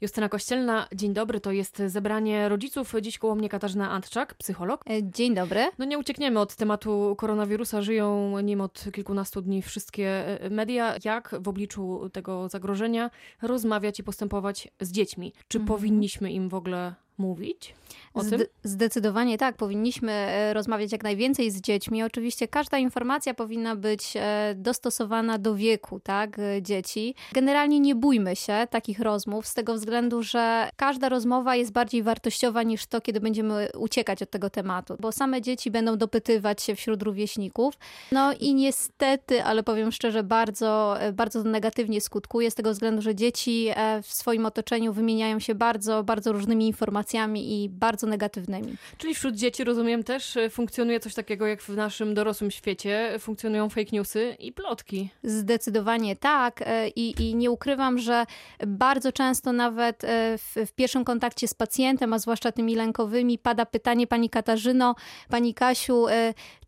Justyna Kościelna, dzień dobry. To jest zebranie rodziców. Dziś koło mnie Katarzyna Antczak, psycholog. E, dzień dobry. No nie uciekniemy od tematu koronawirusa. Żyją nim od kilkunastu dni wszystkie e, media. Jak w obliczu tego zagrożenia rozmawiać i postępować z dziećmi? Czy mhm. powinniśmy im w ogóle mówić o Zde tym? Zdecydowanie tak. Powinniśmy e, rozmawiać jak najwięcej z dziećmi. Oczywiście każda informacja powinna być e, dostosowana do wieku tak, e, dzieci. Generalnie nie bójmy się takich rozmów z tego względu, że każda rozmowa jest bardziej wartościowa niż to, kiedy będziemy uciekać od tego tematu, bo same dzieci będą dopytywać się wśród rówieśników. No i niestety, ale powiem szczerze, bardzo, bardzo negatywnie skutkuje z tego względu, że dzieci w swoim otoczeniu wymieniają się bardzo, bardzo różnymi informacjami informacjami i bardzo negatywnymi. Czyli wśród dzieci, rozumiem, też e, funkcjonuje coś takiego jak w naszym dorosłym świecie, funkcjonują fake newsy i plotki. Zdecydowanie tak e, i, i nie ukrywam, że bardzo często nawet e, w, w pierwszym kontakcie z pacjentem, a zwłaszcza tymi lękowymi, pada pytanie pani Katarzyno, pani Kasiu,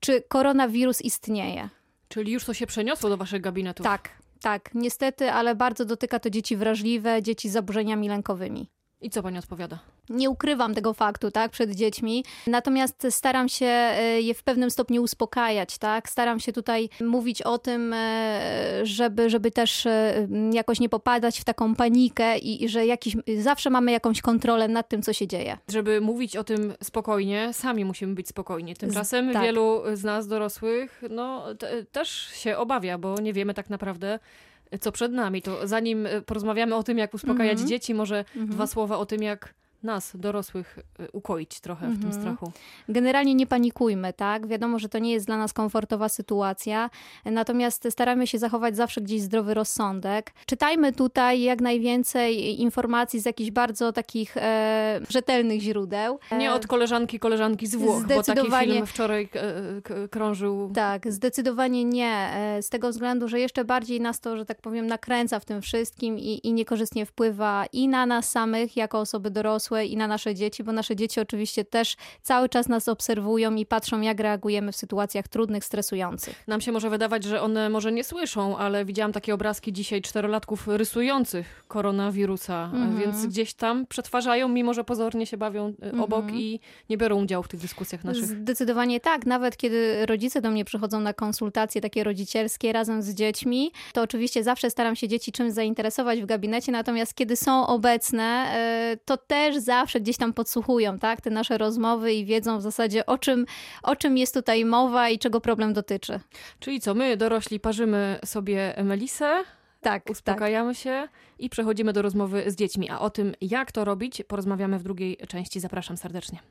czy koronawirus istnieje? Czyli już to się przeniosło do waszych gabinetów? Tak, tak, niestety, ale bardzo dotyka to dzieci wrażliwe, dzieci z zaburzeniami lękowymi. I co pani odpowiada? Nie ukrywam tego faktu, tak, przed dziećmi. Natomiast staram się e, je w pewnym stopniu uspokajać, tak. Staram się tutaj mówić o tym, e, żeby, żeby też e, jakoś nie popadać w taką panikę i, i że jakiś, zawsze mamy jakąś kontrolę nad tym, co się dzieje. Żeby mówić o tym spokojnie, sami musimy być spokojni. Tymczasem z, tak. wielu z nas dorosłych, no, też się obawia, bo nie wiemy tak naprawdę, co przed nami. To zanim e, porozmawiamy o tym, jak uspokajać mm -hmm. dzieci, może mm -hmm. dwa słowa o tym, jak nas, dorosłych, y, ukoić trochę w tym mhm. strachu. Generalnie nie panikujmy, tak? Wiadomo, że to nie jest dla nas komfortowa sytuacja, natomiast staramy się zachować zawsze gdzieś zdrowy rozsądek. Czytajmy tutaj jak najwięcej informacji z jakichś bardzo takich e, rzetelnych źródeł. Nie od koleżanki, koleżanki z Włoch, bo taki film wczoraj e, krążył. Tak, zdecydowanie nie. E, z tego względu, że jeszcze bardziej nas to, że tak powiem, nakręca w tym wszystkim i, i niekorzystnie wpływa i na nas samych, jako osoby dorosłe, dorosłe i na nasze dzieci, bo nasze dzieci oczywiście też cały czas nas obserwują i patrzą, jak reagujemy w sytuacjach trudnych, stresujących. Nam się może wydawać, że one może nie słyszą, ale widziałam takie obrazki dzisiaj czterolatków rysujących koronawirusa, mhm. więc gdzieś tam przetwarzają, mimo że pozornie się bawią e, mhm. obok i nie biorą udziału w tych dyskusjach naszych. Zdecydowanie tak. Nawet kiedy rodzice do mnie przychodzą na konsultacje takie rodzicielskie razem z dziećmi, to oczywiście zawsze staram się dzieci czymś zainteresować w gabinecie, natomiast kiedy są obecne, e, to też zawsze gdzieś tam podsłuchują, tak, te nasze rozmowy i wiedzą w zasadzie o czym, o czym jest tutaj mowa i czego problem dotyczy. Czyli co, my dorośli parzymy sobie melisę, tak, uspokajamy tak. się i przechodzimy do rozmowy z dziećmi. A o tym, jak to robić, porozmawiamy w drugiej części. Zapraszam serdecznie.